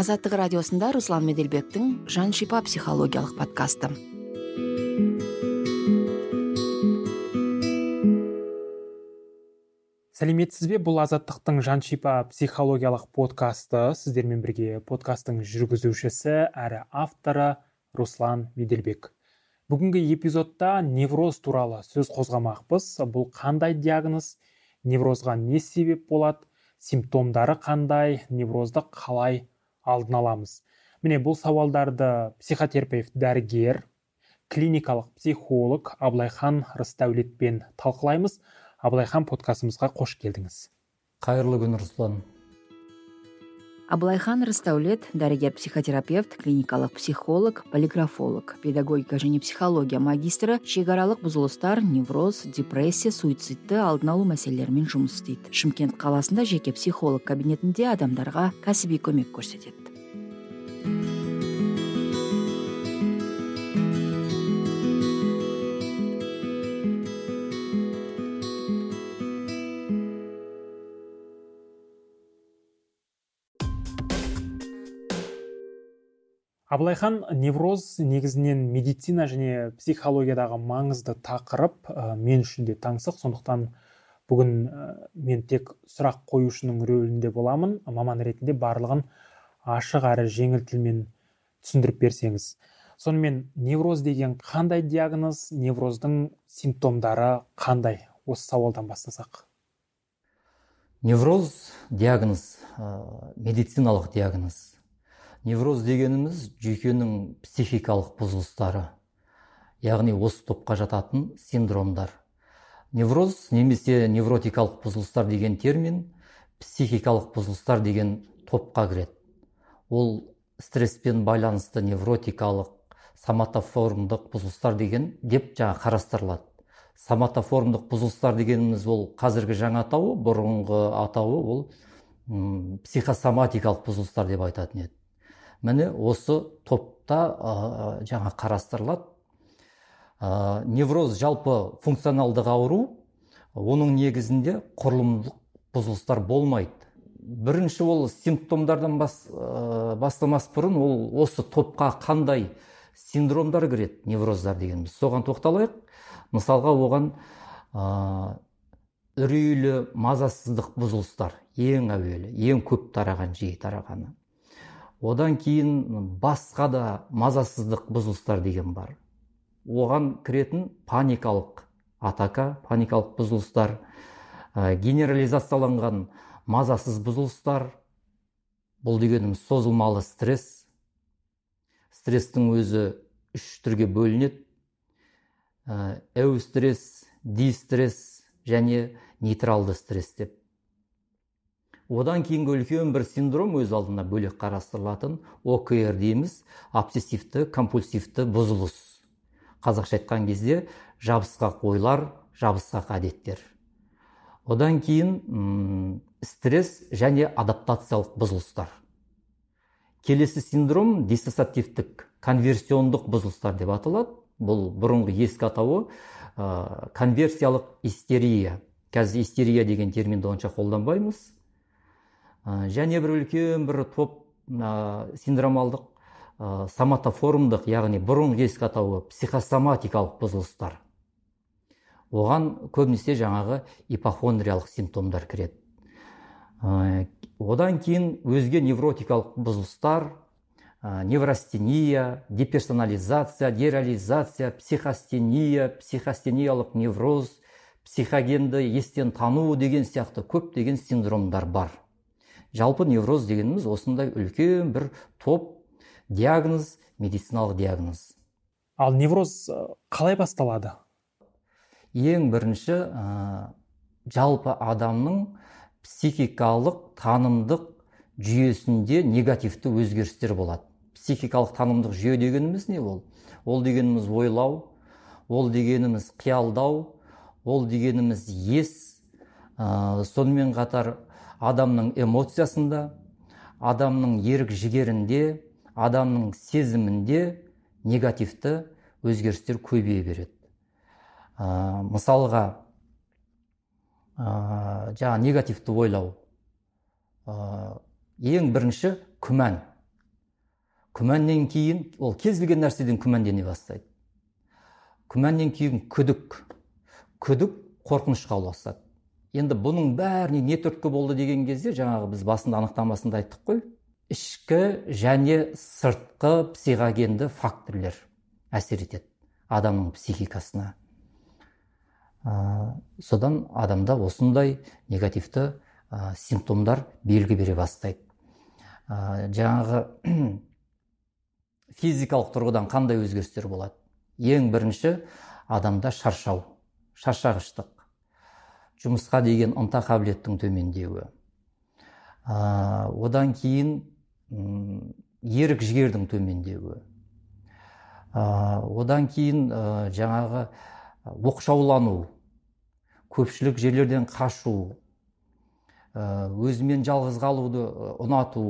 азаттык радиосунда руслан меделбектин жан шипа психологиялык подкасты. Сәлеметсіз бе бұл азаттықтың жан шипа психологиялық подкасты? Сіздермен бірге подкасттың жүргізушісі әрі авторы руслан меделбек. Бүгінгі эпизодта невроз туралы сөз қозғамақпыз. Бұл қандай диагноз? Неврозға не себеп болады? Симптомдары қандай? Неврозды қалай алдын аламыз. Міне бұл сауалдарды психотерапевт дәрігер клиникалық психолог абылайхан рысдәулетпен талқылаймыз. Абылайхан подкастымызға қош келдіңіз. Қайырлы күн руслан. Абылайхан рысдәулет дәрігер психотерапевт клиникалық психолог полиграфолог педагогика және психология магистрі шекаралық бұзылыстар невроз депрессия суицидті алдын алу мәселелерімен жұмыс істейді. Шымкент қаласында жеке психолог кабинетінде адамдарға кәсіби көмек көрсетеді. Абылайхан невроз негізінен медицина және психологиядағы маңызды тақырып ә, мен үшін де таңсық. Сондықтан бүгін ә, мен тек сұрақ қоюшының рөлінде боламын. Маман ретінде барлығын ашық әрі жеңіл тілмен түсіндіріп берсеңіз сонымен невроз деген қандай диагноз невроздың симптомдары қандай? Осы сауалдан бастасақ. Невроз диагноз ә, медициналық диагноз. Невроз дегеніміз жүйкенің психикалық бұзылыстары яғни осы топқа жататын синдромдар. Невроз немесе невротикалық бұзылыстар деген термин психикалық бұзылыстар деген топқа кіреді. Ол стресспен байланысты невротикалық соматоформдық бұзылыстар деген деп жаңа қарастырылады. Соматоформдық бұзылыстар дегеніміз ол қазіргі жаңа атауы бұрынғы атауы ол психосоматикалық бұзылыстар деп айтатын еді. Міне осы топта ә, жаңа қарастырылады. Ә, невроз жалпы функционалдық ауру оның негізінде құрылымдық бұзылыстар болмайды. Бірінші ол симптомдардан бас, ә, бастамас бұрын ол осы топқа қандай синдромдар кіреді невроздар дегеніміз. Соған тоқталайық. Мысалға оған ә, үрейлі мазасыздық бұзылыстар ең әуелі ең көп тараған жиі тарағаны. Одан кейін басқа да мазасыздық бұзылыстар деген бар. Оған кіретін паникалық атака паникалық бұзылыстар ә, генерализацияланған мазасыз бұзылыстар бұл дегеніміз созылмалы стресс. Стресстің өзі үш түрге бөлінеді. Ә, эустресс дистресс және нейтралды стресс деп. Одан кейінгі үлкен бір синдром өз алдына бөлек қарастырылатын окр дейміз обсессивті компульсивті бұзылыс. Қазақша айтқан кезде жабысқақ ойлар жабысқақ әдеттер. Одан кейін стресс және адаптациялық бұзылыстар. Келесі синдром диссоциативтік конверсиондық бұзылыстар деп аталады. Бұл бұрынғы ескі атауы ә, конверсиялық истерия. Қазір истерия деген терминді онша қолданбаймыз. Және бір үлкен бір топ синдромалдық ә, соматоформдық яғни бұрын ескі атауы психосоматикалық бұзылыстар. Оған көбінесе жаңағы ипохондриялық симптомдар кіреді. Одан кейін өзге невротикалық бұзылыстар ә, неврастения деперсонализация дереализация психостения психостениялық невроз психогенді естен тану деген сияқты көптеген синдромдар бар. Жалпы невроз дегеніміз осындай үлкен бір топ диагноз медициналық диагноз. Ал невроз қалай басталады? Ең бірінші ә, жалпы адамның психикалық танымдық жүйесінде негативті өзгерістер болады. Психикалық танымдық жүйе дегеніміз не ол? Ол дегеніміз ойлау ол дегеніміз қиялдау ол дегеніміз ес ә, сонымен қатар адамның эмоциясында адамның ерік жігерінде адамның сезімінде негативті өзгерістер көбейе береді. Ә, мысалға жаңа негативті ойлау ең бірінші күмән күмәннен кейін ол кез келген нәрседен күмәндене бастайды күмәннен кейін күдік күдік қорқынышқа ұласады. енді бұның бәріне не түрткі болды деген кезде жаңағы біз басында анықтамасында айттық қой. ішкі және сыртқы психогенді факторлер әсер етеді адамның психикасына. Ә, содан адамда осындай негативті ә, симптомдар белгі бере бастайды. Ә, жаңағы физикалық тұрғыдан қандай өзгерістер болады? Ең бірінші адамда шаршау шаршағыштық. Жұмысқа деген ынта қабілеттің төмендеуі. Ә, одан кейін ерік жігердің төмендеуі. Ә, одан кейін ә, жаңағы оқшаулану көпшілік жерлерден қашу ә, өзімен жалғыз қалуды ұнату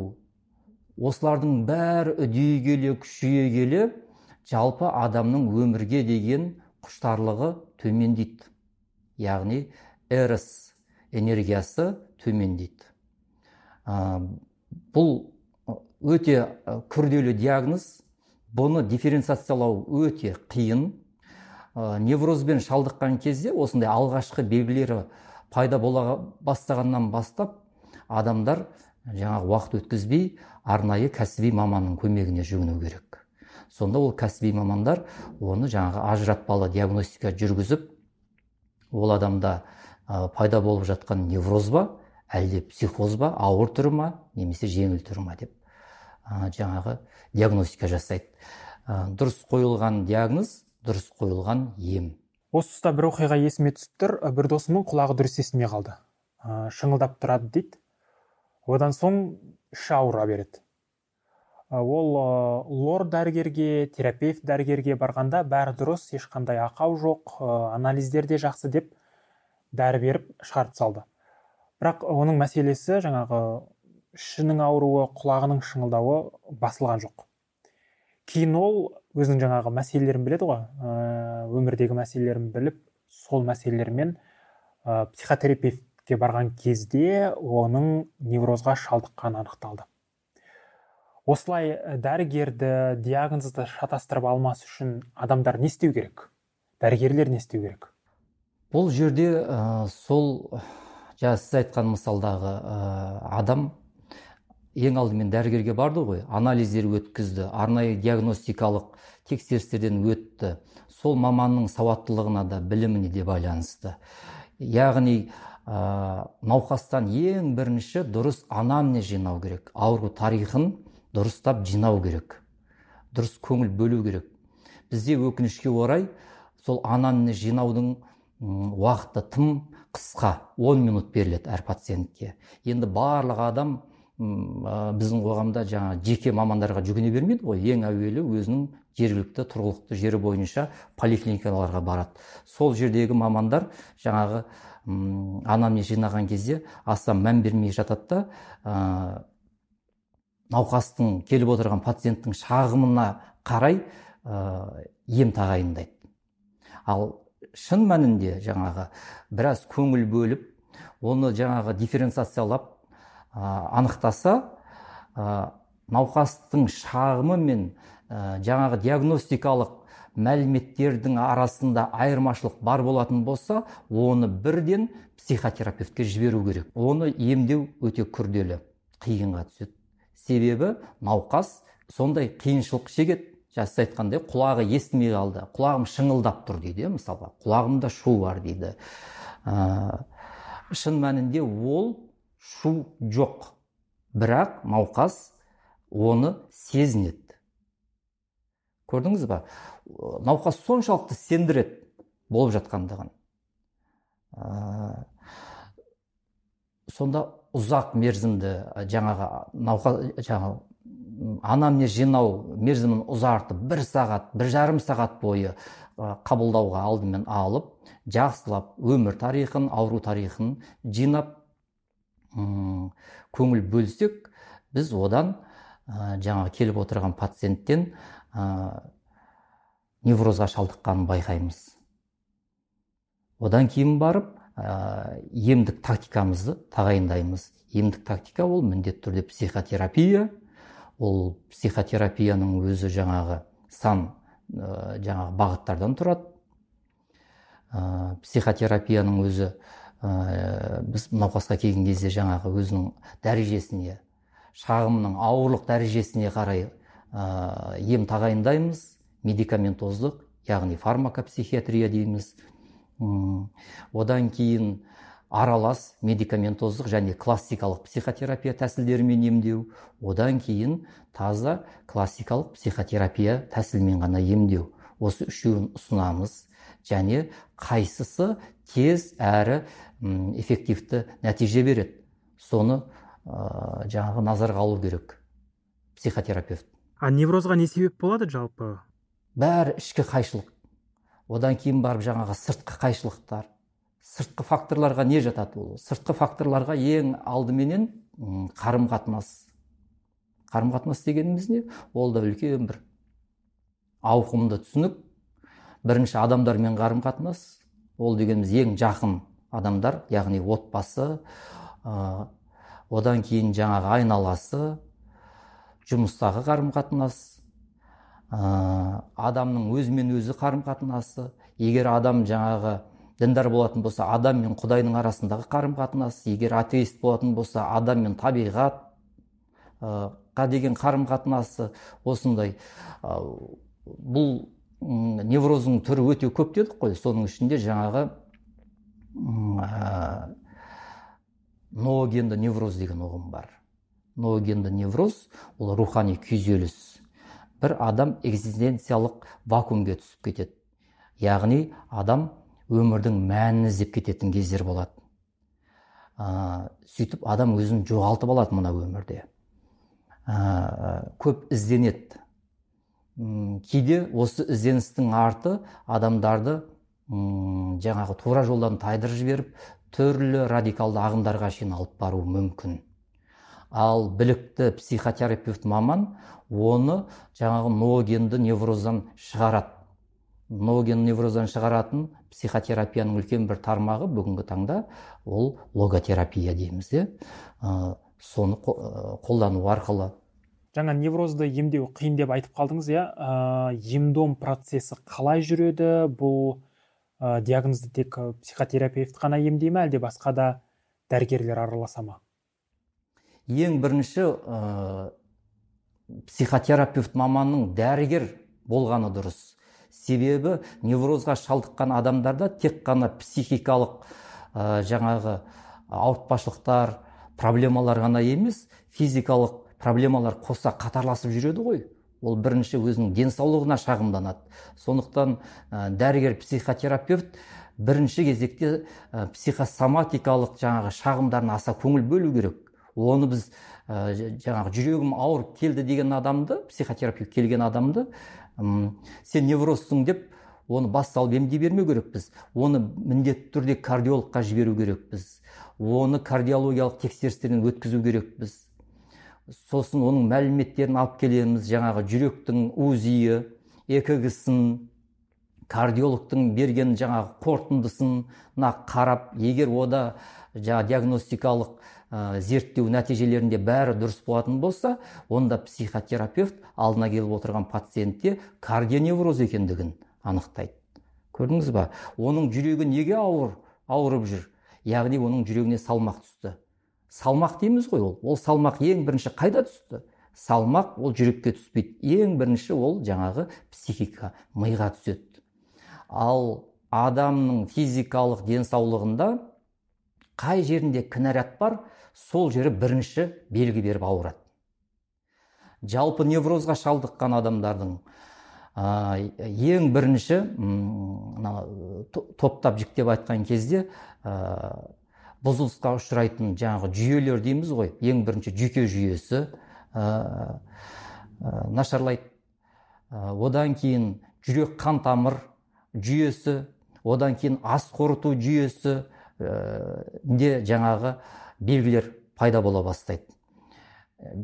осылардың бәрі үдей келе күшейе келе жалпы адамның өмірге деген құштарлығы төмендейді. Яғни эрос энергиясы төмендейді. Бұл өте күрделі диагноз. Бұны дифференциациялау өте қиын. Неврозбен шалдыққан кезде осындай алғашқы белгілері пайда бола бастағаннан бастап адамдар жаңағы уақыт өткізбей арнайы кәсіби маманның көмегіне жүгіну керек. Сонда ол кәсіби мамандар оны жаңағы ажыратпалы диагностика жүргізіп ол адамда пайда болып жатқан невроз ба әлде психоз ба ауыр түрі ма немесе жеңіл түрі ма деп жаңағы диагностика жасайды. Дұрыс қойылған диагноз дұрыс қойылған ем. Осы тұста бір оқиға есіме түсіп тұр. Бір досымның құлағы дұрыс естімей қалды. Шыңылдап тұрады дейді. Одан соң іші ауыра береді. Ол лор дәрігерге терапевт дәрігерге барғанда бәрі дұрыс ешқандай ақау жоқ анализдер де жақсы деп дәрі беріп шығарып салды. Бірақ оның мәселесі жаңағы ішінің ауруы құлағының шыңылдауы басылған жоқ. Кейін ол өзінің жаңағы мәселелерін біледі ғой. Өмірдегі мәселелерін біліп сол мәселелермен ә, психотерапевтке барған кезде оның неврозға шалдыққаны анықталды. Осылай дәрігерді диагнозды шатастырып алмас үшін адамдар не істеу керек? Дәрігерлер не істеу керек? Бұл жерде ә, сол жаңа сіз айтқан мысалдағы ә, адам ең алдымен дәрігерге барды ғой анализдер өткізді арнайы диагностикалық тексерістерден өтті. Сол маманның сауаттылығына да біліміне де байланысты. Яғни ә, науқастан ең бірінші дұрыс анамнез жинау керек ауру тарихын дұрыстап жинау керек дұрыс көңіл бөлу керек. Бізде өкінішке орай сол анамнез жинаудың уақыты тым қысқа 10 минут беріледі әр пациентке. Енді барлық адам біздің қоғамда жаңа жеке мамандарға жүгіне бермейді ғой. Ең әуелі өзінің жергілікті тұрғылықты жері бойынша поликлиникаларға барады. Сол жердегі мамандар жаңағы анамнез жинаған кезде аса мән бермей жатады да науқастың келіп отырған пациенттің шағымына қарай ә, ем тағайындайды. Ал шын мәнінде жаңағы біраз көңіл бөліп оны жаңағы дифференциациялап анықтаса науқастың шағымы мен жаңағы диагностикалық мәліметтердің арасында айырмашылық бар болатын болса оны бірден психотерапевтке жіберу керек. Оны емдеу өте күрделі қиынға түседі. Себебі науқас сондай қиыншылық шегеді. Жаңа сіз айтқандай құлағы естімей қалды. Құлағым шыңылдап тұр дейді мысалға. Құлағымда шу бар дейді. Ә, шын мәнінде ол шу жоқ. Бірақ науқас оны сезінеді. Көрдіңіз ба? Науқас соншалықты сендіреді болып жатқандығын. Ә, сонда ұзақ мерзімді жаңағы науқас жаңағы анамнез жинау мерзімін ұзартып бір сағат бір жарым сағат бойы қабылдауға алдымен алып жақсылап өмір тарихын ауру тарихын жинап көңіл бөлсек біз одан ә, жаңағы келіп отырған пациенттен ә, неврозға шалдыққанын байқаймыз. Одан кейін барып ә, емдік тактикамызды тағайындаймыз. Емдік тактика ол міндетті түрде психотерапия. Ол психотерапияның өзі жаңағы сан ә, жаңағы бағыттардан тұрады. Ә, психотерапияның өзі ә, біз науқасқа келген кезде жаңағы өзінің дәрежесіне шағымның ауырлық дәрежесіне қарай ә, ем тағайындаймыз. Медикаментоздық яғни фармакопсихиатрия дейміз. Одан кейін аралас медикаментоздық және классикалық психотерапия тәсілдерімен емдеу. Одан кейін таза классикалық психотерапия тәсілімен ғана емдеу. Осы үшеуін ұсынамыз. Және қайсысы тез әрі эффективті нәтиже береді. Соны ә, жаңағы назарға алу керек. Психотерапевт. А неврозға не себеп болады жалпы? Бәрі ішкі қайшылық. Одан кейін барып жаңағы сыртқы қайшылықтар сыртқы факторларға не жатады ол? Сыртқы факторларға ең алдыменен қарым қатынас қарым қатынас дегеніміз не? Ол да үлкен бір ауқымды түсінік. Бірінші адамдармен қарым қатынас ол дегеніміз ең жақын адамдар яғни отбасы ә, одан кейін жаңағы айналасы жұмыстағы қарым қатынас ә, адамның өзімен өзі қарым қатынасы егер адам жаңағы діндар болатын болса адам мен құдайдың арасындағы қарым қатынас егер атеист болатын болса адам мен табиғатқа деген қарым қатынасы осындай бұл невроздың түрі өте көп дедік қой. Соның ішінде жаңағы ноогенді невроз деген ұғым бар. Ноогенді невроз ол рухани күйзеліс. Бір адам экзистенциялық вакуумге түсіп кетеді. Яғни адам өмірдің мәнін іздеп кететін кездер болады. Ә, сөйтіп адам өзін жоғалтып алады мына өмірде. Ә, көп ізденеді. Кейде осы ізденістің арты адамдарды жаңағы тура жолдан тайдырып жіберіп түрлі радикалды ағымдарға шейін алып баруы мүмкін. Ал білікті психотерапевт маман оны жаңағы ноогенді невроздан шығарады. Ноген невроздан шығаратын психотерапияның үлкен бір тармағы бүгінгі таңда ол логотерапия дейміз иә соны қолдану арқылы жаңа неврозды емдеу қиын деп айтып қалдыңыз иә. Ә, емдом процесі қалай жүреді? Бұл ә, диагнозды тек психотерапевт қана емдей ме? Әлде басқа да дәрігерлер араласа ма? Ең бірінші ә, психотерапевт маманның дәрігер болғаны дұрыс. Себебі неврозға шалдыққан адамдарда тек қана психикалық ә, жаңағы ауыртпашылықтар проблемалар ғана емес физикалық проблемалар қоса қатарласып жүреді ғой. Ол бірінші өзінің денсаулығына шағымданады. Сондықтан ә, дәрігер психотерапевт бірінші кезекте ә, психосоматикалық жаңағы шағымдарына аса көңіл бөлу керек. Оны біз ә, жаңағы жүрегім ауырып келді деген адамды психотерапевт келген адамды сен неврозсың деп оны бас салып емдей бермеу керекпіз. Оны міндетті түрде кардиологқа жіберу керекпіз. Оны кардиологиялық тексерістерден өткізу керекпіз. Сосын оның мәліметтерін алып келеміз. Жаңағы жүректің узиі экг сын кардиологтың берген жаңағы қорытындысына қарап егер ода жаңа диагностикалық ә, зерттеу нәтижелерінде бәрі дұрыс болатын болса онда психотерапевт алдына келіп отырған пациентте кардионевроз екендігін анықтайды. Көрдіңіз ба? Оның жүрегі неге ауыр ауырып жүр? Яғни оның жүрегіне салмақ түсті. Салмақ дейміз ғой ол. Ол салмақ ең бірінші қайда түсті? Салмақ ол жүрекке түспейді. Ең бірінші ол жаңағы психика миға түседі. Ал адамның физикалық денсаулығында қай жерінде кінәрат бар сол жері бірінші белгі беріп ауырады. Жалпы неврозға шалдыққан адамдардың ең бірінші мына топтап жіктеп айтқан кезде ә, бұзылысқа ұшырайтын жаңағы жүйелер дейміз ғой. Ең бірінші жүйке жүйесі ә, нашарлайды. Одан кейін жүрек қан тамыр жүйесі одан кейін ас қорыту жүйесі де жаңағы белгілер пайда бола бастайды.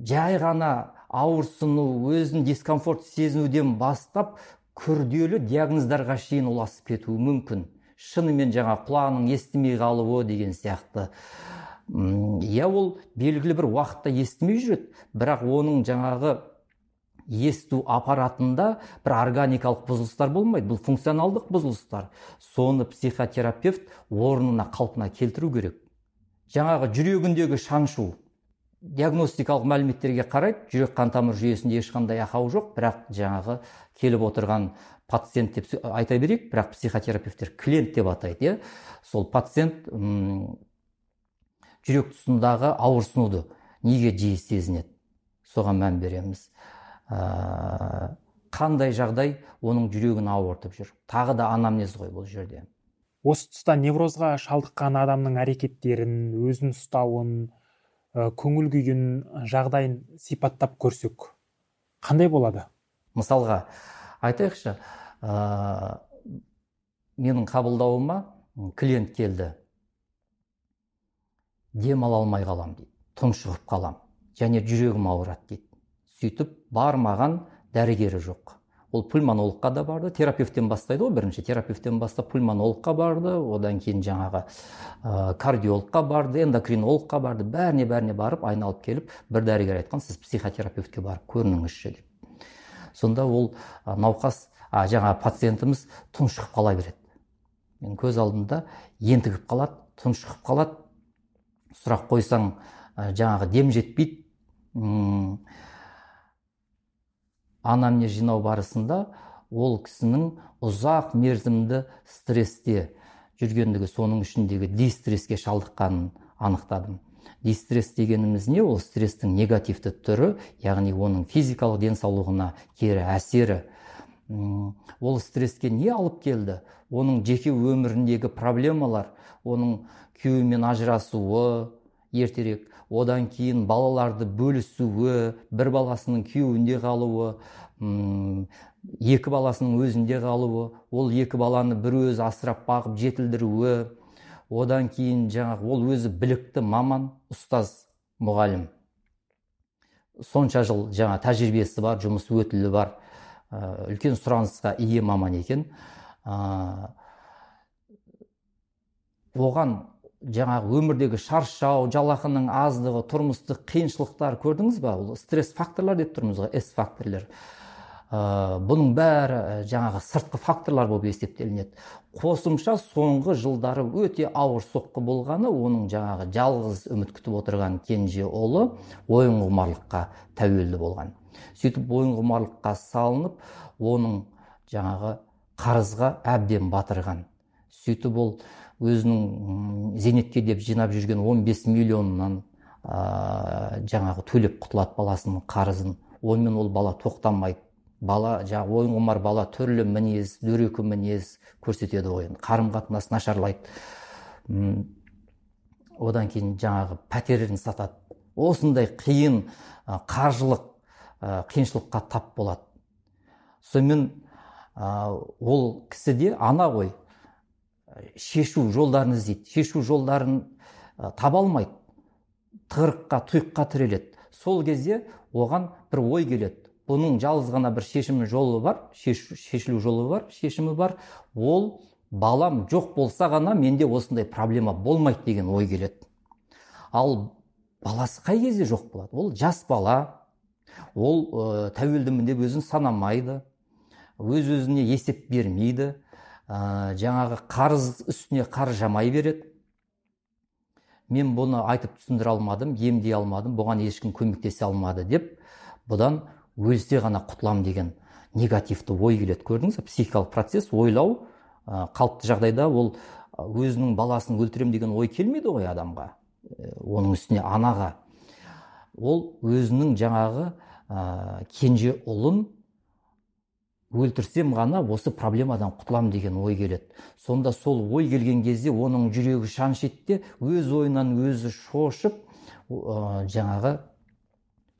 Жай ғана ауырсыну өзін дискомфорт сезінуден бастап күрделі диагноздарға шейін ұласып кетуі мүмкін. Шынымен жаңа құлағының естімей қалуы деген сияқты. Иә ол белгілі бір уақытта естімей жүреді бірақ оның жаңағы есту аппаратында бір органикалық бұзылыстар болмайды. Бұл функционалдық бұзылыстар. Соны психотерапевт орнына қалпына келтіру керек. Жаңағы жүрегіндегі шаншу. Диагностикалық мәліметтерге қарайды жүрек қан тамыр жүйесінде ешқандай ақау жоқ бірақ жаңағы келіп отырған пациент деп айта берейік. Бірақ психотерапевттер клиент деп атайды иә. Сол пациент ұм, жүрек тұсындағы ауырсынуды неге жиі сезінеді? Соған мән береміз. Ә, қандай жағдай оның жүрегін ауыртып жүр? Тағы да анамнез ғой бұл жерде. Осы тұста неврозға шалдыққан адамның әрекеттерін өзін ұстауын ә, көңіл күйін жағдайын сипаттап көрсек қандай болады? Мысалға айтайықшы ә, менің қабылдауыма клиент келді. Демала алмай қалам дейді тұншығып қалам. Және жүрегім ауырады дейді. Сөйтіп бармаған дәрігері жоқ. Ол пульмонологқа да барды терапевттен бастайды ғой бірінші. Терапевттен бастап пульмонологқа барды одан кейін жаңағы ә, кардиологқа барды эндокринологқа барды. Бәріне бәріне барып айналып келіп бір дәрігер айтқан сіз психотерапевтке барып көрініңізші деп. Сонда ол науқас а, жаңағы пациентіміз тұншығып қала береді. Мен көз алдымда ентігіп қалады тұншығып қалады. Сұрақ қойсаң жаңағы дем жетпейді. Анамнез жинау барысында ол кісінің ұзақ мерзімді стрессте жүргендігі соның ішіндегі дистресске шалдыққанын анықтадым. Дистресс дегеніміз не ол стресстің негативті түрі яғни оның физикалық денсаулығына кері әсері. Ол стресске не алып келді? Оның жеке өміріндегі проблемалар оның күйеуімен ажырасуы ертерек одан кейін балаларды бөлісуі бір баласының күйеуінде қалуы екі баласының өзінде қалуы ол екі баланы бір өзі асырап бағып жетілдіруі одан кейін жаңағы ол өзі білікті маман ұстаз мұғалім. Сонша жыл жаңа тәжірибесі бар жұмыс өтілі бар. Үлкен сұранысқа ие маман екен. Оған жаңағы өмірдегі шаршау жалақының аздығы тұрмыстық қиыншылықтар көрдіңіз ба ол стресс факторлар деп тұрмыз ғой с факторлар. ә, бұның бәрі жаңағы сыртқы факторлар болып есептелінеді. Қосымша соңғы жылдары өте ауыр соққы болғаны оның жаңағы жалғыз үміт күтіп отырған кенже ұлы ойын құмарлыққа тәуелді болған. Сөйтіп ойын құмарлыққа салынып оның жаңағы қарызға әбден батырған. Сөйтіп ол өзінің зейнетке деп жинап жүрген 15 миллионнан ә, жаңағы төлеп құтылады баласының қарызын. Онымен ол бала тоқтамайды. Бала жаңағы ойын құмар бала түрлі мінез дөрекі мінез көрсетеді ғой қарым қатынас нашарлайды одан кейін жаңағы пәтерін сатады. Осындай қиын қаржылық қиыншылыққа тап болады. Сонымен ол кісіде ана ғой шешу жолдарын іздейді. Шешу жолдарын таба алмайды. Тығырыққа тұйыққа тіреледі. Сол кезде оған бір ой келеді. Бұның жалғыз ғана бір шешімі жолы бар шешілу жолы бар шешімі бар. Ол балам жоқ болса ғана менде осындай проблема болмайды деген ой келеді. Ал баласы қай кезде жоқ болады? Ол жас бала. Ол ә, тәуелдімін деп өзін санамайды өз өзіне есеп бермейді ә, жаңағы қарыз үстіне қарыз жамай береді. Мен бұны айтып түсіндіре алмадым емдей алмадым бұған ешкім көмектесе алмады деп бұдан өлсе ғана құтылам деген негативті ой келеді. Көрдіңіз ба психикалық процесс ойлау қалыпты жағдайда ол өзінің баласын өлтірем деген ой келмейді ғой адамға оның үстіне анаға. Ол өзінің жаңағы ә, кенже ұлын өлтірсем ғана осы проблемадан құтылам деген ой келеді. Сонда сол ой келген кезде оның жүрегі шаншиды өз ойынан өзі шошып ә, жаңағы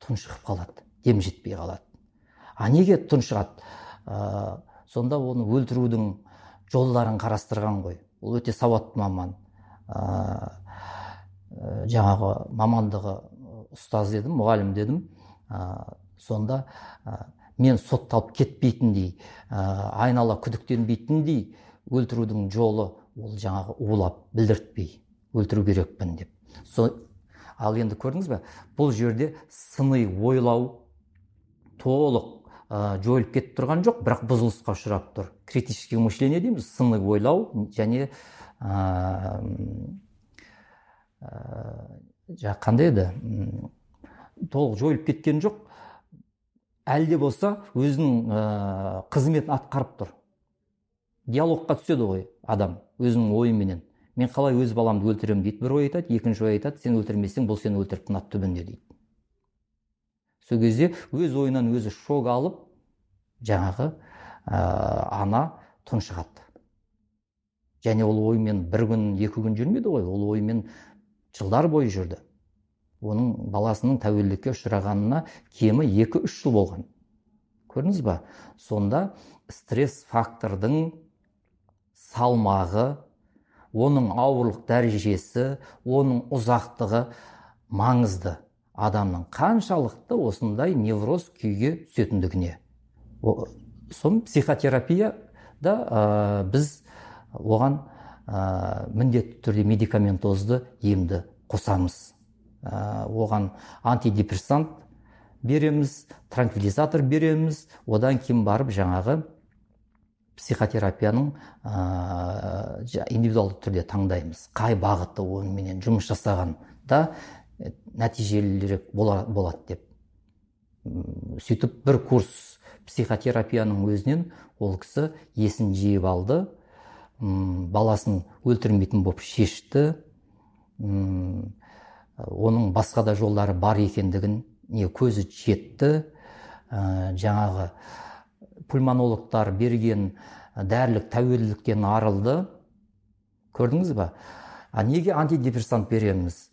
тұншығып қалады. Дем жетпей қалады. А неге тұншығады? Ә, сонда оны өлтірудің жолдарын қарастырған ғой. Ол өте сауатты маман. Ә, жаңағы мамандығы ұстаз дедім мұғалім дедім. Ә, сонда мен сотталып кетпейтіндей ә, айнала күдіктенбейтіндей өлтірудің жолы ол жаңағы улап білдіртпей өлтіру керекпін деп. Со, ал енді көрдіңіз ба бұл жерде сыни ойлау толық жойылып кетіп тұрған жоқ бірақ бұзылысқа ұшырап тұр. Критический мышление дейміз сыни ойлау және ә, қандай еді? Толық жойылып кеткен жоқ. Әлде болса өзінің қызметін атқарып тұр. Диалогқа түседі ғой адам өзінің ойыменен. Мен қалай өз баламды өлтіремін? Дейді бір ой айтады екінші ой айтады. Сен өлтірмесең бұл сені өлтіріп тынады түбінде дейді. Сол кезде өз ойынан өзі шок алып жаңағы ә, ана тұншығады және ол оймен бір күн екі күн жүрмеді ғой ол оймен жылдар бойы жүрді. Оның баласының тәуелділікке ұшырағанына кемі екі үш жыл болған. Көрдіңіз ба? Сонда стресс фактордың салмағы оның ауырлық дәрежесі оның ұзақтығы маңызды. Адамның қаншалықты осындай невроз күйге түсетіндігіне. Соны психотерапияда ә, біз оған ә, міндетті түрде медикаментозды емді қосамыз. Ә, оған антидепрессант береміз транквилизатор береміз. Одан кейін барып жаңағы психотерапияның ә, индивидуалды түрде таңдаймыз. Қай бағытты онымен жұмыс жасағанда нәтижелірек болады деп сөйтіп бір курс психотерапияның өзінен ол кісі есін жиып алды баласын өлтірмейтін болып шешті оның басқа да жолдары бар екендігін не көзі жетті. Ә, жаңағы пульмонологтар берген дәрілік тәуелділіктен арылды. Көрдіңіз ба? А неге антидепрессант береміз?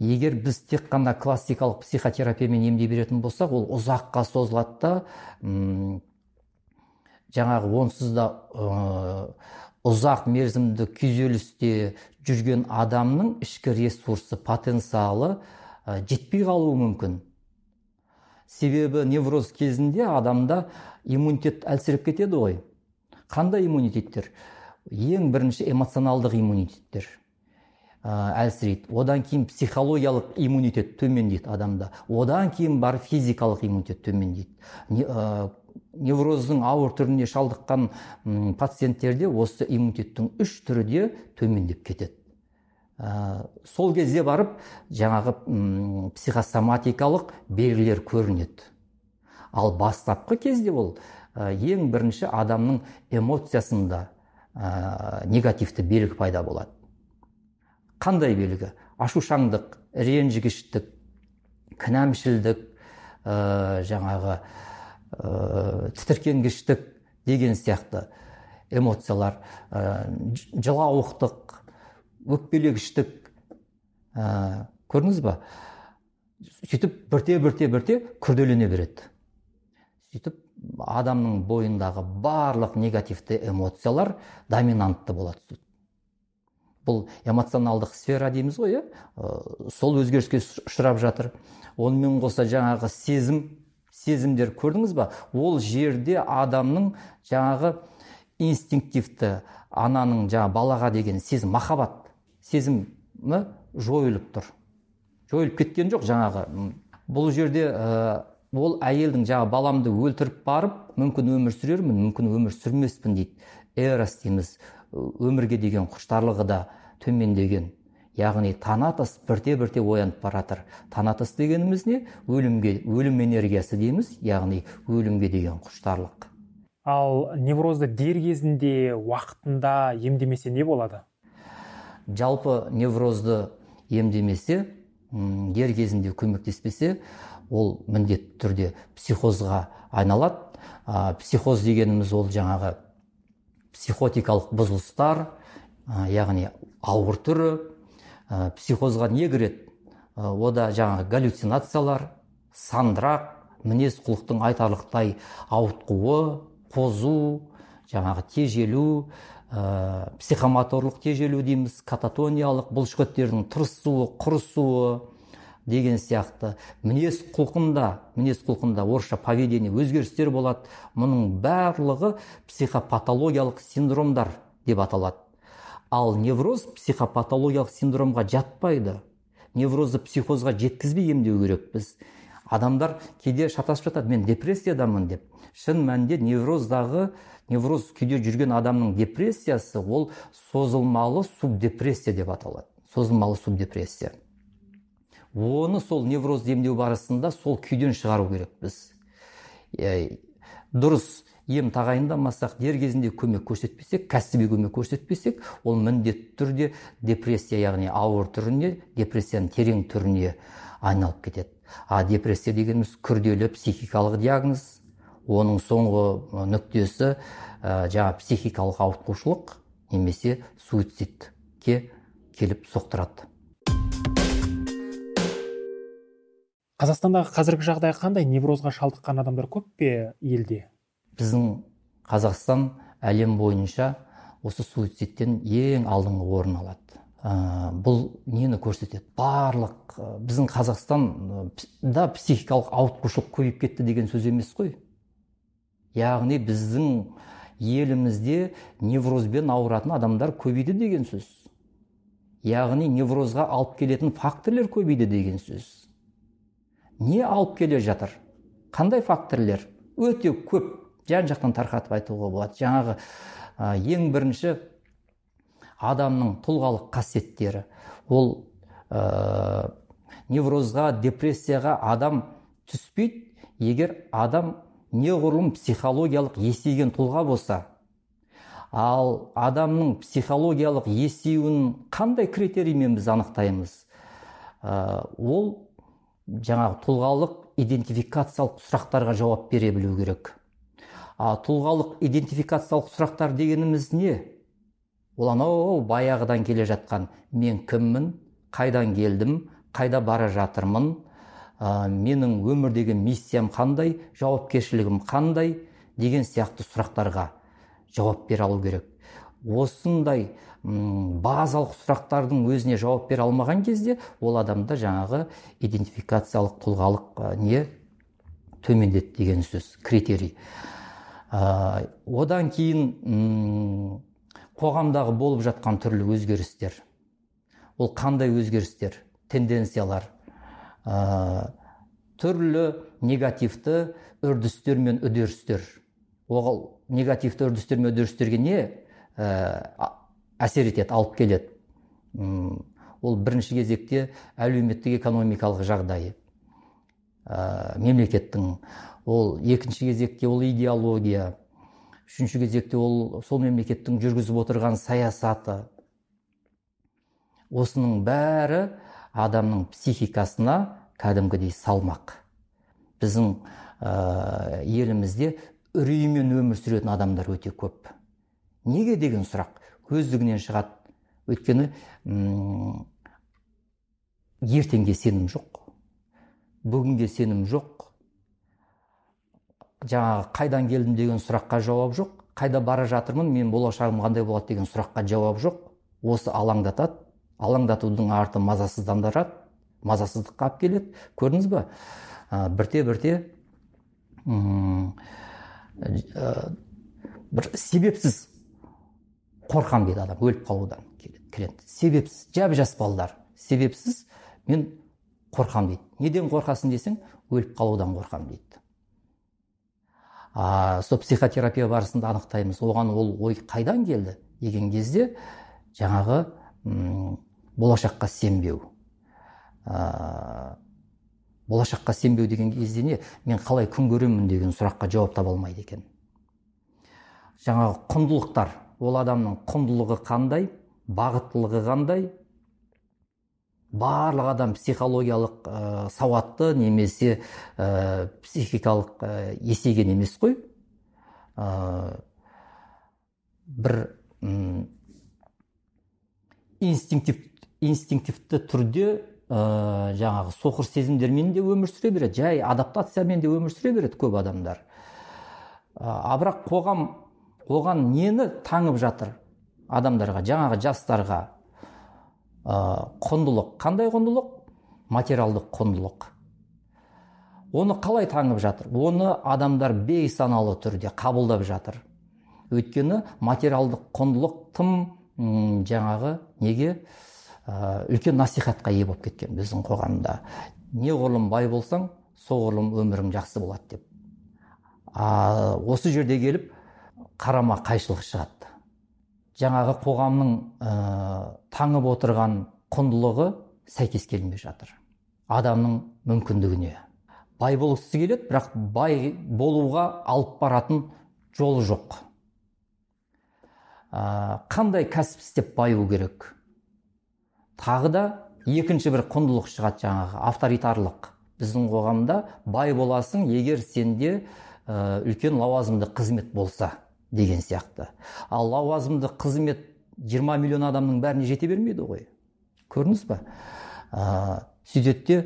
Егер біз тек қана классикалық психотерапиямен емдей беретін болсақ ол ұзаққа созылады да жаңағы онсыз да ұзақ мерзімді күйзелісте жүрген адамның ішкі ресурсы потенциалы жетпей қалуы мүмкін. Себебі невроз кезінде адамда иммунитет әлсіреп кетеді ғой. Қандай иммунитеттер? Ең бірінші эмоционалдық иммунитеттер. Әлсірейді. Одан кейін психологиялық иммунитет төмендейді адамда. Одан кейін барып физикалық иммунитет төмендейді. Невроздың ауыр түріне шалдыққан пациенттерде осы иммунитеттің үш түрі де төмендеп кетеді. Сол кезде барып жаңағы психосоматикалық белгілер көрінеді. Ал бастапқы кезде ол ең бірінші адамның эмоциясында негативті белгі пайда болады. Қандай белгі? Ашушаңдық ренжігіштік кінәмшілдік ә, жаңағы ә, тітіркенгіштік деген сияқты эмоциялар ә, жылауықтық өкпелегіштік ә, көрдіңіз ба? Сөйтіп бірте бірте бірте күрделене береді. Сөйтіп адамның бойындағы барлық негативті эмоциялар доминантты болады. Бұл эмоционалдық сфера дейміз ғой иә? Сол өзгеріске ұшырап жатыр. Онымен қоса жаңағы сезім сезімдер көрдіңіз ба? Ол жерде адамның жаңағы инстинктивті ананың жаңа балаға деген сезім махаббат сезімі жойылып тұр. Жойылып кеткен жоқ жаңағы бұл жерде ә, ол әйелдің жаңа баламды өлтіріп барып мүмкін өмір сүрермін мүмкін өмір сүрмеспін дейді. Эрос дейміз. Өмірге деген құштарлығы да төмендеген. Яғни танатос бірте бірте оянып бара жатыр танатос дегеніміз не? Өлімге өлім энергиясы дейміз яғни өлімге деген құштарлық. Ал неврозды дер кезінде уақытында емдемесе не болады? Жалпы неврозды емдемесе дер кезінде көмектеспесе ол міндетті түрде психозға айналады. Психоз дегеніміз ол жаңағы психотикалық бұзылыстар яғни ауыр түрі ә, психозға не кіреді? Ә, ода жаңағы галлюцинациялар сандырақ мінез құлықтың айтарлықтай ауытқуы қозу жаңағы тежелу ә, психомоторлық тежелу дейміз кататониялық бұлшықеттердің тырысуы құрысуы деген сияқты. Мінез құлқында мінез құлқында орысша поведение өзгерістер болады. Мұның барлығы психопатологиялық синдромдар деп аталады. Ал невроз психопатологиялық синдромға жатпайды. Неврозды психозға жеткізбей емдеу керекпіз. Адамдар кейде шатасып жатады. Мен депрессиядамын деп. Шын мәнінде невроздағы невроз күйде жүрген адамның депрессиясы ол созылмалы субдепрессия деп аталады. Созылмалы субдепрессия. Оны сол неврозды емдеу барысында сол күйден шығару керекпіз. Дұрыс ем тағайындамасақ дер кезінде көмек көрсетпесек кәсіби көмек көрсетпесек ол міндетті түрде депрессия яғни ауыр түріне депрессияның терең түріне айналып кетеді. А депрессия дегеніміз күрделі психикалық диагноз. Оның соңғы нүктесі ә, жаңа психикалық ауытқушылық немесе суицидке келіп соқтырады. Қазақстандағы қазіргі жағдай қандай? Неврозға шалдыққан адамдар көп пе елде? Біздің қазақстан әлем бойынша осы суицидтен ең алдыңғы орын алады. Ә, бұл нені көрсетеді? Барлық ә, біздің қазақстанда психикалық ауытқушылық көбейіп кетті деген сөз емес қой. Яғни біздің елімізде неврозбен ауыратын адамдар көбейді деген сөз. Яғни неврозға алып келетін факторлер көбейді деген сөз. Не алып келе жатыр. Қандай факторлер өте көп жан жақтан тарқатып айтуға болады. Жаңағы ең бірінші адамның тұлғалық қасиеттері. Ол ә, неврозға депрессияға адам түспейді. Егер адам неғұрлым психологиялық есейген тұлға болса ал адамның психологиялық есеюін қандай критериймен біз анықтаймыз? Ә, ол жаңағы тұлғалық идентификациялық сұрақтарға жауап бере білу керек. А тұлғалық идентификациялық сұрақтар дегеніміз не? Ол анау баяғыдан келе жатқан мен кіммін қайдан келдім қайда бара жатырмын ә, менің өмірдегі миссиям қандай жауапкершілігім қандай деген сияқты сұрақтарға жауап бере алу керек. Осындай базалық сұрақтардың өзіне жауап бере алмаған кезде ол адамда жаңағы идентификациялық тұлғалық не? Төмендеді деген сөз критерий. Ә, одан кейін қоғамдағы болып жатқан түрлі өзгерістер. Ол қандай өзгерістер тенденциялар? Ә, түрлі негативті үрдістер мен үдерістер. Ол негативті үрдістер мен үдерістерге не? Әсер етеді алып келеді. Ол бірінші кезекте әлеуметтік экономикалық жағдайы. Ә, мемлекеттің. Ол екінші кезекте ол идеология. Үшінші кезекте ол сол мемлекеттің жүргізіп отырған саясаты. Осының бәрі адамның психикасына кәдімгідей салмақ. Біздің ә, елімізде үреймен өмір сүретін адамдар өте көп. Неге деген сұрақ өздігінен шығады. Өйткені ертеңге сенім жоқ бүгінге сенім жоқ жаңағы қайдан келдім деген сұраққа жауап жоқ қайда бара жатырмын мен болашағым қандай болады деген сұраққа жауап жоқ. Осы алаңдатады алаңдатудың арты мазасыздандырады мазасыздыққа алып келеді. Көрдіңіз ба? Ә, бірте бірте Э, бір себепсіз қорқам дейді адам өліп қалудан келеді. Себепсіз жап жас балалар себепсіз мен қорқам дейді. Неден қорқасың десең өліп қалудан қорқам дейді. А сол психотерапия барысында анықтаймыз. Оған ол ой қайдан келді? Деген кезде жаңағы болашаққа сенбеу. Болашаққа сенбеу деген кезде не? Мен қалай күн көремін? деген сұраққа жауап таба алмайды екен. Жаңағы құндылықтар ол адамның құндылығы қандай бағыттылығы қандай? Барлық адам психологиялық ә, сауатты немесе ә, психикалық ә, есейген емес қой. Ә, бір инстинктив, инстинктивті түрде ә, жаңағы соқыр сезімдермен де өмір сүре береді жай адаптациямен де өмір сүре береді көп адамдар. А бірақ қоғам оған нені таңып жатыр? Адамдарға жаңағы жастарға ә, құндылық. Қандай құндылық? Материалдық құндылық. Оны қалай таңып жатыр? Оны адамдар бейсаналы түрде қабылдап жатыр. Өйткені материалдық құндылық тым жаңағы неге? Үлкен насихатқа ие болып кеткен біздің қоғамда. Неғұрлым бай болсаң соғұрлым өмірің жақсы болады деп. А осы жерде келіп қарама қайшылық шығады. Жаңағы қоғамның ә, таңып отырған құндылығы сәйкес келмей жатыр. Адамның мүмкіндігіне. Бай болғысы келеді бірақ бай болуға алып баратын жолы жоқ. Ә, қандай кәсіп істеп баю керек? Тағы да екінші бір құндылық шығады жаңағы авторитарлық. Біздің қоғамда бай боласың егер сенде үлкен лауазымды қызмет болса. Деген сияқты. Ал лауазымды қызмет 20 миллион адамның бәріне жете бермейді ғой. Көрдіңіз ба? Ә, сөйтеді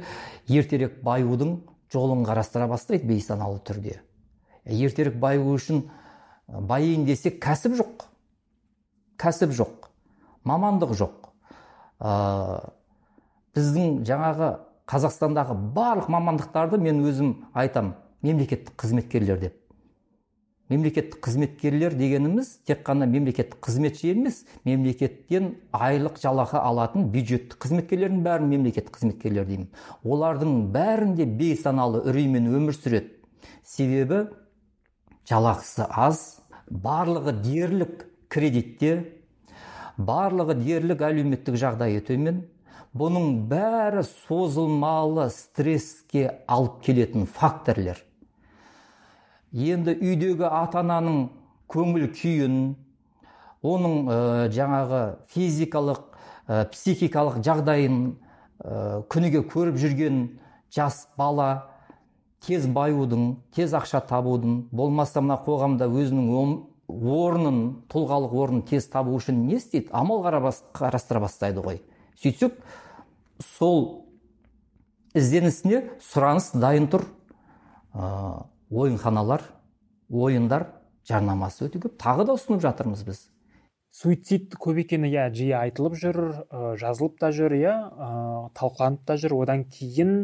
ертерек баюдың жолын қарастыра бастайды бейсаналы түрде. Ертерек баю үшін байиын десек кәсіп жоқ. Кәсіп жоқ. Мамандық жоқ. Ә, біздің жаңағы қазақстандағы барлық мамандықтарды мен өзім айтам мемлекеттік қызметкерлер деп. Мемлекеттік қызметкерлер дегеніміз тек қана мемлекеттік қызметші емес мемлекеттен айлық жалақы алатын бюджеттік қызметкерлердің бәрін мемлекеттік қызметкерлер деймін. Олардың бәрінде бейсаналы үреймен өмір сүреді. Себебі жалақысы аз барлығы дерлік кредитте барлығы дерлік әлеуметтік жағдайы төмен. Бұның бәрі созылмалы стресске алып келетін факторлер. Енді үйдегі ата ананың көңіл күйін оның ә, жаңағы физикалық ә, психикалық жағдайын ә, күніге көріп жүрген жас бала тез баюдың тез ақша табудың болмаса мына қоғамда өзінің орнын тұлғалық орнын тез табу үшін не істейді? Амал қарастыра бастайды ғой. Сөйтсек сол ізденісіне сұраныс дайын тұр. Ойынханалар ойындар жарнамасы өте көп. Тағы да ұсынып жатырмыз біз. Суицид көп екені иә жиі айтылып жүр ә, жазылып та жүр иә ә, талқыланып та жүр. Одан кейін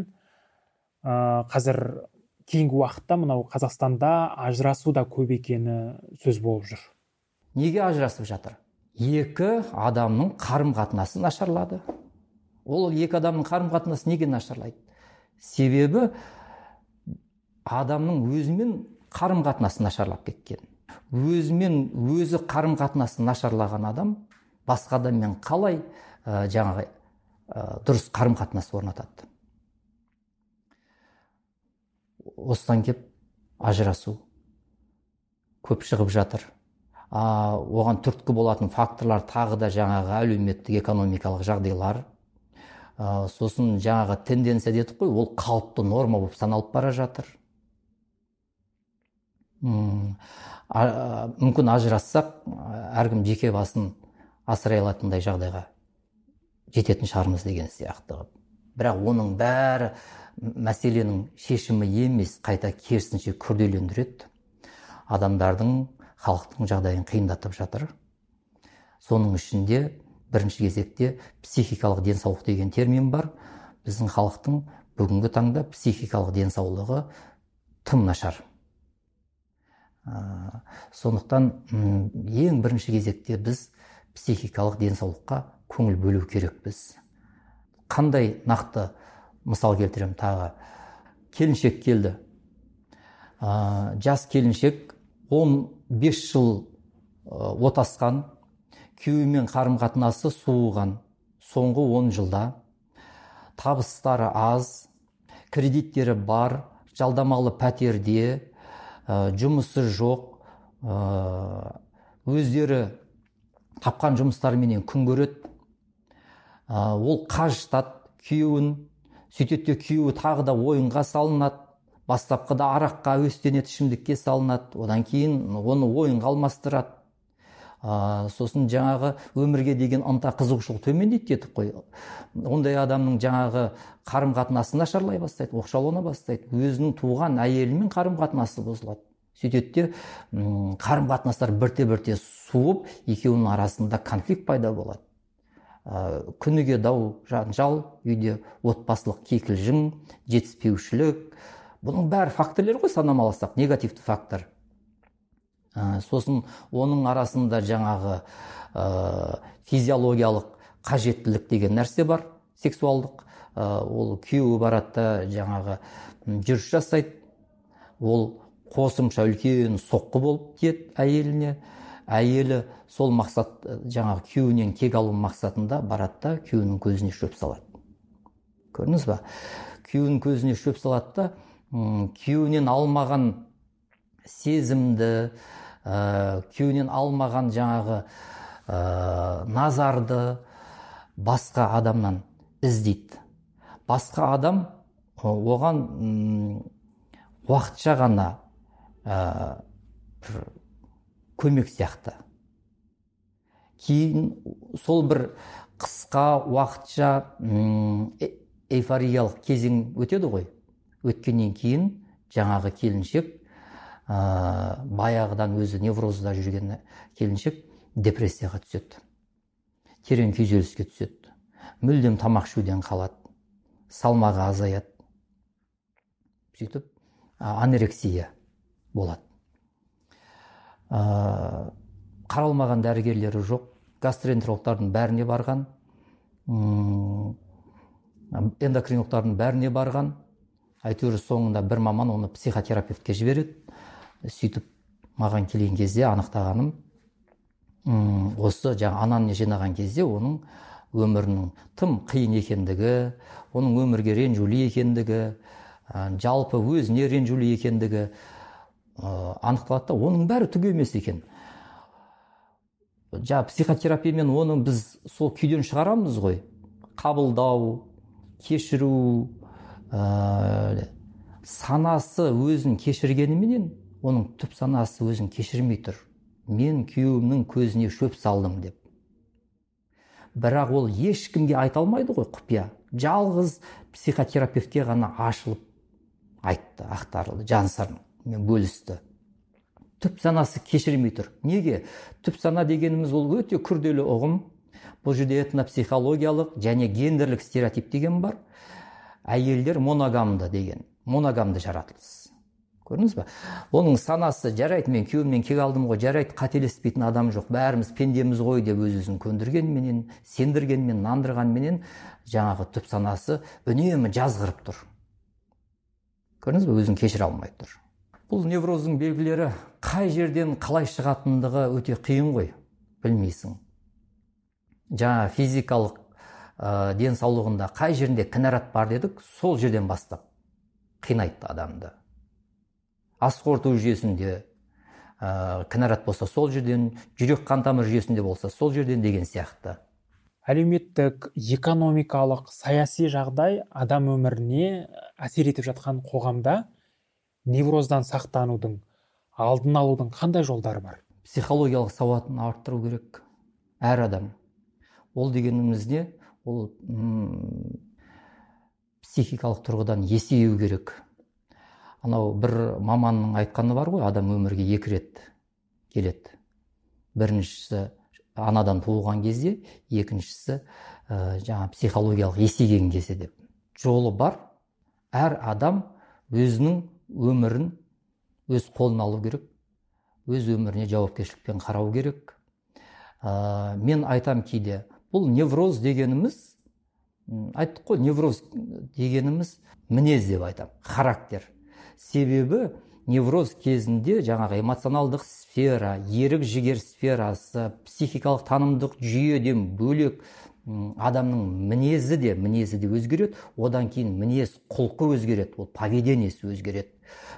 ә, қазір кейінгі уақытта мынау қазақстанда ажырасу да көп екені сөз болып жүр. Неге ажырасып жатыр? Екі адамның қарым қатынасы нашарлады. Ол екі адамның қарым қатынасы неге нашарлайды? Себебі адамның өзімен қарым қатынасы нашарлап кеткен. Өзімен өзі қарым қатынасы нашарлаған адам басқа адаммен қалай ә, жаңағы ә, дұрыс қарым қатынас орнатады? Осыдан кеп ажырасу көп шығып жатыр. А, оған түрткі болатын факторлар тағы да жаңағы әлеуметтік экономикалық жағдайлар. А, сосын жаңағы тенденция дедік қой ол қалыпты норма болып саналып бара жатыр. Мүмкін ажырассақ әркім жеке басын асырай алатындай жағдайға жететін шығармыз деген сияқты. Бірақ оның бәрі мәселенің шешімі емес қайта керісінше күрделендіреді. Адамдардың халықтың жағдайын қиындатып жатыр. Соның ішінде бірінші кезекте психикалық денсаулық деген термин бар. Біздің халықтың бүгінгі таңда психикалық денсаулығы тым нашар. Сондықтан ең бірінші кезекте біз психикалық денсаулыққа көңіл бөлу керекпіз. Қандай нақты мысал келтіремін тағы? Келіншек келді. Ә, жас келіншек 15 жыл отасқан күйеуімен қарым қатынасы суыған соңғы 10 жылда. Табыстары аз кредиттері бар жалдамалы пәтерде жұмысы жоқ. Ә, өздері тапқан жұмыстарыменен күн көреді. Ә, ол қажытады күйеуін сөйтеді де күйеуі тағы да ойынға салынады. Бастапқыда араққа әуестенеді ішімдікке салынады. Одан кейін оны ойынға алмастырады. Ә, сосын жаңағы өмірге деген ынта қызығушылық төмендейді дедік қой. Ондай адамның жаңағы қарым қатынасы нашарлай бастайды оқшаулана бастайды. Өзінің туған әйелімен қарым қатынасы бұзылады. Сөйтеді де қарым қатынастар бірте бірте суып екеуінің арасында конфликт пайда болады. Ә, күніге дау жанжал үйде отбасылық кикілжің жетіспеушілік. Бұның бәрі факторлер ғой санамаласақ негативті фактор. Ә, сосын оның арасында жаңағы ә, физиологиялық қажеттілік деген нәрсе бар сексуалдық. Ол күйеуі барады да жаңағы жүріс жасайды. Ол қосымша үлкен соққы болып тиеді әйеліне. Әйелі сол мақсат жаңағы күйеуінен кек алу мақсатында барады да күйеуінің көзіне шөп салады. Көрдіңіз ба? Күйеуінің көзіне шөп салады да күйеуінен алмаған сезімді ә, күйеуінен алмаған жаңағы ә, назарды басқа адамнан іздейді. Басқа адам оған уақытша ғана ә, көмек сияқты. Кейін сол бір қысқа уақытша эйфориялық кезең өтеді ғой. Өткеннен кейін жаңағы келіншек ә, баяғыдан өзі неврозда жүрген келіншек депрессияға түседі. Терең күйзеліске түседі. Мүлдем тамақ ішуден қалады. Салмағы азаяды. Сөйтіп анорексия болады. Ә, қаралмаған дәрігерлері жоқ. Гастроэнтерологтардың бәріне барған. Эндокринологтардың бәріне барған. Әйтеуір соңында бір маман оны психотерапевтке жібереді. Сөйтіп маған келген кезде анықтағаным осы жаңа ананы жинаған кезде оның өмірінің тым қиын екендігі оның өмірге ренжулі екендігі жалпы өзіне ренжулі екендігі анықталады да оның бәрі түк емес екен. Жаңағы психотерапиямен оны біз сол күйден шығарамыз ғой. Қабылдау кешіру ә, санасы өзін кешіргеніменен оның түп санасы өзін кешірмей тұр. Мен күйеуімнің көзіне шөп салдым деп. Бірақ ол ешкімге айта алмайды ғой құпия. Жалғыз психотерапевтке ғана ашылып айтты ақтарылды мен бөлісті. Түп санасы кешірмей тұр. Неге? Түп сана дегеніміз ол өте күрделі ұғым. Бұл жерде этнопсихологиялық және гендерлік стереотип деген бар. Әйелдер моногамды деген моногамды жаратылыс. Көрдіңіз ба оның санасы жарайды мен күйеуімнен кек алдым ғой жарайды қателеспейтін адам жоқ. Бәріміз пендеміз ғой деп өз өзін көндіргенменен сендіргенмен нандырғанменен жаңағы түп санасы үнемі жазғырып тұр. Көрдіңіз ба өзін кешіре алмай тұр. Бұл невроздың белгілері қай жерден қалай шығатындығы өте қиын ғой. Білмейсің. Жаңа физикалық ә, денсаулығында қай жерінде кінәрат бар дедік сол жерден бастап қинайды адамды. Ас қорыту жүйесінде ә, кінәрат болса сол жерден жүрек қан тамыр жүйесінде болса сол жерден деген сияқты. Әлеуметтік экономикалық саяси жағдай адам өміріне әсер етіп жатқан қоғамда невроздан сақтанудың алдын алудың қандай жолдары бар? Психологиялық сауатын арттыру керек. Әр адам. Ол дегеніміз не ол психикалық тұрғыдан есею керек. Анау бір маманның айтқаны бар ғой адам өмірге екі рет келеді. Біріншісі анадан туылған кезде екіншісі ә, жаңа психологиялық есейген кезде деп. Жолы бар. Әр адам өзінің өмірін өз қолына алу керек өз өміріне жауапкершілікпен қарау керек. Ә, мен айтам кейде бұл невроз дегеніміз айттық қой невроз дегеніміз мінез деп айтам характер. Себебі невроз кезінде жаңағы эмоционалдық сфера ерік жігер сферасы психикалық танымдық жүйеден бөлек адамның мінезі де мінезі де өзгереді. Одан кейін мінез құлқы өзгереді ол поведениесі өзгереді.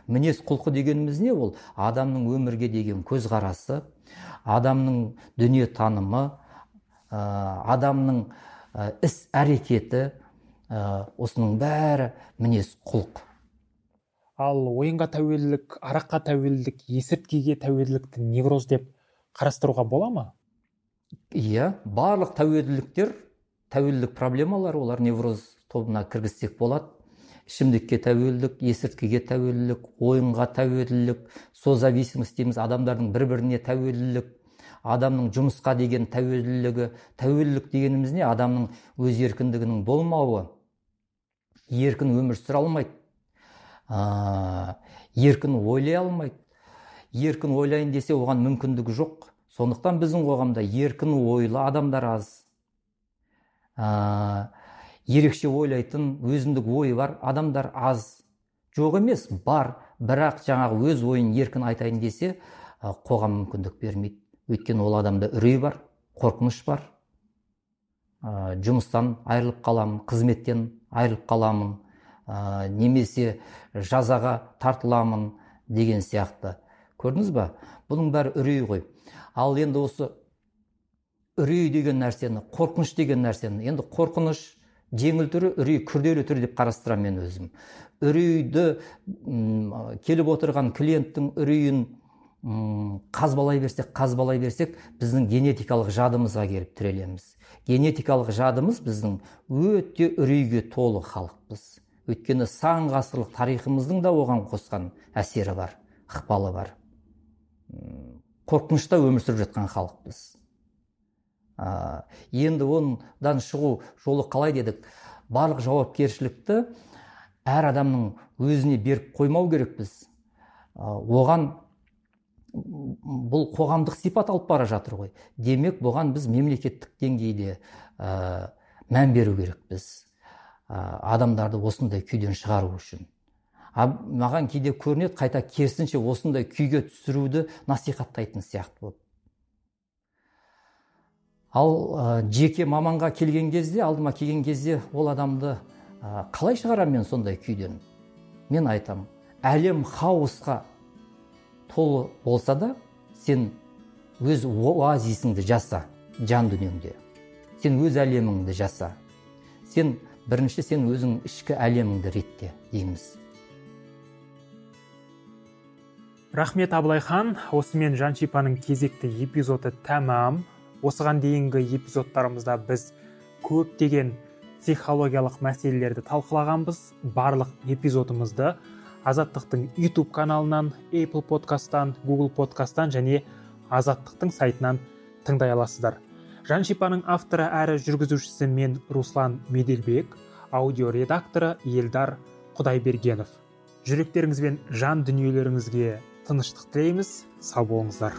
Мінез құлқы дегеніміз не? Ол адамның өмірге деген көзқарасы адамның дүние танымы адамның іс әрекеті осының бәрі мінез құлқ. Ал ойынға тәуелділік араққа тәуелділік есірткіге тәуелділікті невроз деп қарастыруға бола ма? Иә барлық тәуелділіктер тәуелділік проблемалар олар невроз тобына кіргізсек болады. Ішімдікке тәуелділік есірткіге тәуелділік ойынға тәуелділік созависимость дейміз адамдардың бір біріне тәуелділік адамның жұмысқа деген тәуелділігі тәуелділік дегеніміз не? Адамның өз еркіндігінің болмауы. Еркін өмір сүре алмайды. Ә, еркін ойлай алмайды. Еркін ойлайын десе оған мүмкіндігі жоқ. Сондықтан біздің қоғамда еркін ойлы адамдар аз. Ә, ерекше ойлайтын өзіндік ойы бар адамдар аз. Жоқ емес бар. Бірақ жаңағы өз ойын еркін айтайын десе қоғам мүмкіндік бермейді. Өйткені ол адамда үрей бар қорқыныш бар. Ә, жұмыстан айырылып қаламын қызметтен айырылып қаламын. Ә, немесе жазаға тартыламын деген сияқты. Көрдіңіз ба? Бұның бәрі үрей ғой. Ал енді осы үрей деген нәрсені қорқыныш деген нәрсені енді қорқыныш жеңіл түрі үрей күрделі түрі деп қарастырамын мен өзім. Үрейді келіп отырған клиенттің үрейін қазбалай берсек қазбалай берсек біздің генетикалық жадымызға келіп тірелеміз. Генетикалық жадымыз біздің өте үрейге толы халықпыз. Өйткені сан ғасырлық тарихымыздың да оған қосқан әсері бар ықпалы бар. Қорқынышта өмір сүріп жатқан халықпыз ә, енді ондан шығу жолы қалай дедік? Барлық жауапкершілікті әр адамның өзіне беріп қоймау керекпіз оған бұл қоғамдық сипат алып бара жатыр ғой. Демек бұған біз мемлекеттік деңгейде ә, мән беру керекпіз адамдарды осындай күйден шығару үшін. А маған кейде көрінеді қайта керісінше осындай күйге түсіруді насихаттайтын сияқты болып. Ал ә, жеке маманға келген кезде алдыма келген кезде ол адамды ә, қалай шығарамын мен сондай күйден? Мен айтам әлем хаосқа толы болса да сен өз оазисіңді жаса жан дүниеңде. Сен өз әлеміңді жаса сен бірінші сен өзің ішкі әлеміңді ретте дейміз. Рахмет абылайхан. Осымен жаншипаның кезекті эпизоды тәмам. Осыған дейінгі эпизодтарымызда біз көптеген психологиялық мәселелерді талқылағанбыз. Барлық эпизодымызды азаттықтың YouTube каналынан Apple подкасттан Google подкасттан және азаттықтың сайтынан тыңдай аласыздар. Жаншипаның авторы әрі жүргізушісі мен руслан меделбек аудио редакторы елдар құдайбергенов. Жүректеріңіз бен жан дүниелеріңізге тыныштық тілейміз. Сау болыңыздар.